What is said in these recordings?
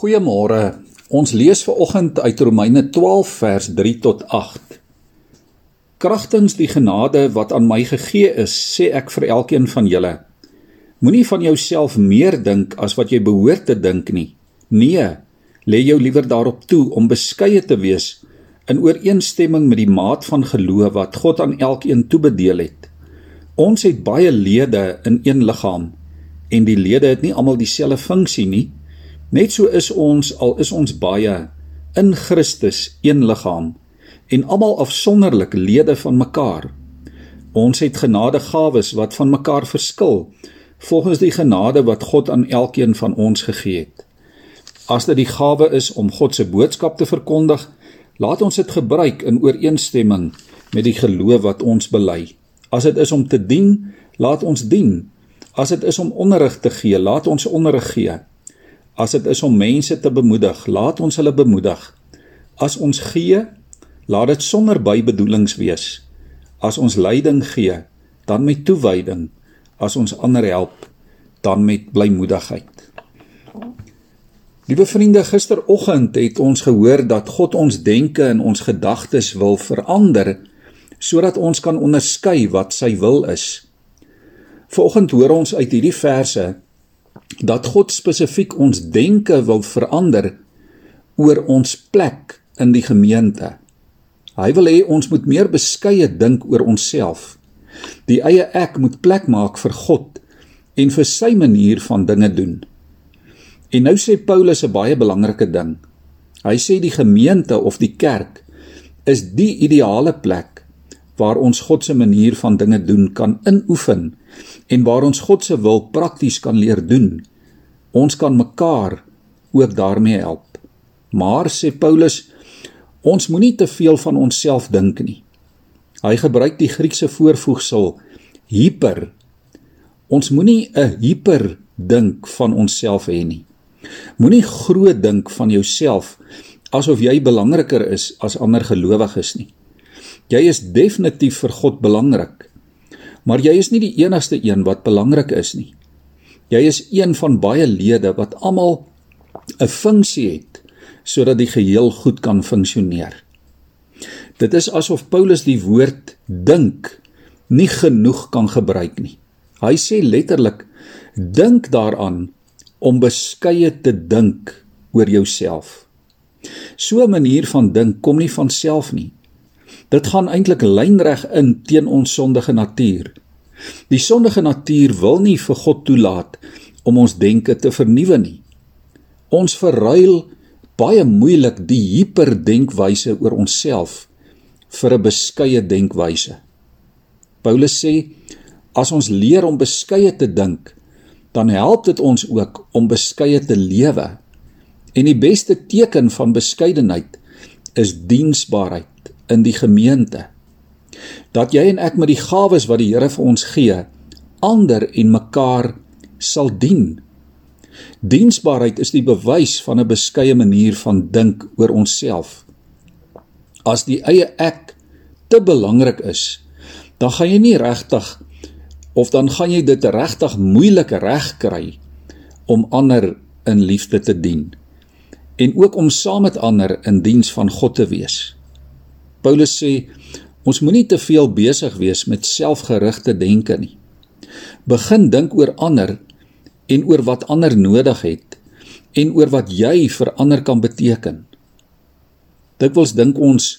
Goeiemôre. Ons lees ver oggend uit Romeine 12 vers 3 tot 8. Kragtens die genade wat aan my gegee is, sê ek vir elkeen van julle: Moenie van jouself meer dink as wat jy behoort te dink nie. Nee, lê jou liewer daarop toe om beskeie te wees in ooreenstemming met die maat van geloof wat God aan elkeen toebedeel het. Ons het baie lede in een liggaam en die lede het nie almal dieselfde funksie nie. Net so is ons al is ons baie in Christus een liggaam en almal afsonderlik lede van mekaar. Ons het genadegawes wat van mekaar verskil volgens die genade wat God aan elkeen van ons gegee het. As dit die gawe is om God se boodskap te verkondig, laat ons dit gebruik in ooreenstemming met die geloof wat ons bely. As dit is om te dien, laat ons dien. As dit is om onderrig te gee, laat ons onderrig gee. As dit is om mense te bemoedig, laat ons hulle bemoedig. As ons gee, laat dit sonder bybedoelings wees. As ons leiding gee, dan met toewyding. As ons ander help, dan met blymoedigheid. Liewe vriende, gisteroggend het ons gehoor dat God ons denke en ons gedagtes wil verander sodat ons kan onderskei wat sy wil is. Vanoggend hoor ons uit hierdie verse dat God spesifiek ons denke wil verander oor ons plek in die gemeente. Hy wil hê ons moet meer beskeie dink oor onsself. Die eie ek moet plek maak vir God en vir sy manier van dinge doen. En nou sê Paulus 'n baie belangrike ding. Hy sê die gemeente of die kerk is die ideale plek waar ons God se manier van dinge doen kan inoefen en waar ons God se wil prakties kan leer doen. Ons kan mekaar ook daarmee help. Maar sê Paulus, ons moenie te veel van onsself dink nie. Hy gebruik die Griekse voorvoegsel hyper. Ons moenie 'n hyper dink van onsself hê nie. Moenie groot dink van jouself asof jy belangriker is as ander gelowiges nie. Jy is definitief vir God belangrik. Maar jy is nie die enigste een wat belangrik is nie. Jy is een van baie lede wat almal 'n funksie het sodat die geheel goed kan funksioneer. Dit is asof Paulus die woord dink nie genoeg kan gebruik nie. Hy sê letterlik dink daaraan om beskeie te dink oor jouself. So 'n manier van dink kom nie van self nie. Dit gaan eintlik lynreg in teen ons sondige natuur. Die sondige natuur wil nie vir God toelaat om ons denke te vernuwe nie. Ons verruil baie moeilik die hiperdenkwyse oor onsself vir 'n beskeie denkwyse. Paulus sê as ons leer om beskeie te dink, dan help dit ons ook om beskeie te lewe. En die beste teken van beskeidenheid is diensbaarheid in die gemeente. Dat jy en ek met die gawes wat die Here vir ons gee, ander en mekaar sal dien. Diensbaarheid is die bewys van 'n beskeie manier van dink oor onsself. As die eie ek te belangrik is, dan gaan jy nie regtig of dan gaan jy dit regtig moeilik regkry om ander in liefde te dien en ook om saam met ander in diens van God te wees. Paulus sê ons moenie te veel besig wees met selfgerigte denke nie. Begin dink oor ander en oor wat ander nodig het en oor wat jy vir ander kan beteken. Dikwels dink ons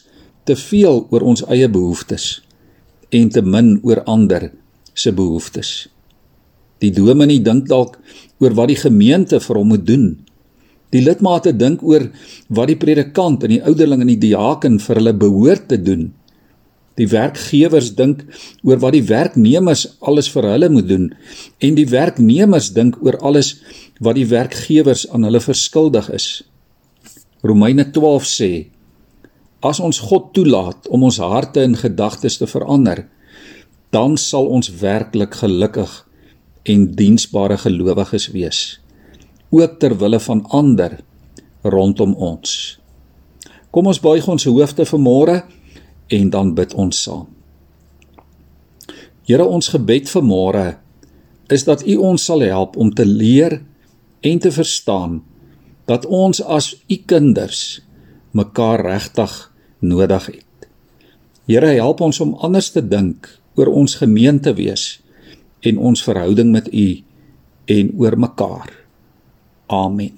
te veel oor ons eie behoeftes en te min oor ander se behoeftes. Die dominee dink dalk oor wat die gemeente vir hom moet doen Die lidmate dink oor wat die predikant en die ouderling en die diaken vir hulle behoort te doen. Die werkgewers dink oor wat die werknemers alles vir hulle moet doen en die werknemers dink oor alles wat die werkgewers aan hulle verskuldig is. Romeine 12 sê: As ons God toelaat om ons harte en gedagtes te verander, dan sal ons werklik gelukkig en diensbare gelowiges wees ook ter wille van ander rondom ons. Kom ons buig ons hoofde vir môre en dan bid ons saam. Here ons gebed vir môre is dat U ons sal help om te leer en te verstaan dat ons as u kinders mekaar regtig nodig het. Here, help ons om anders te dink oor ons gemeente wees en ons verhouding met u en oor mekaar. army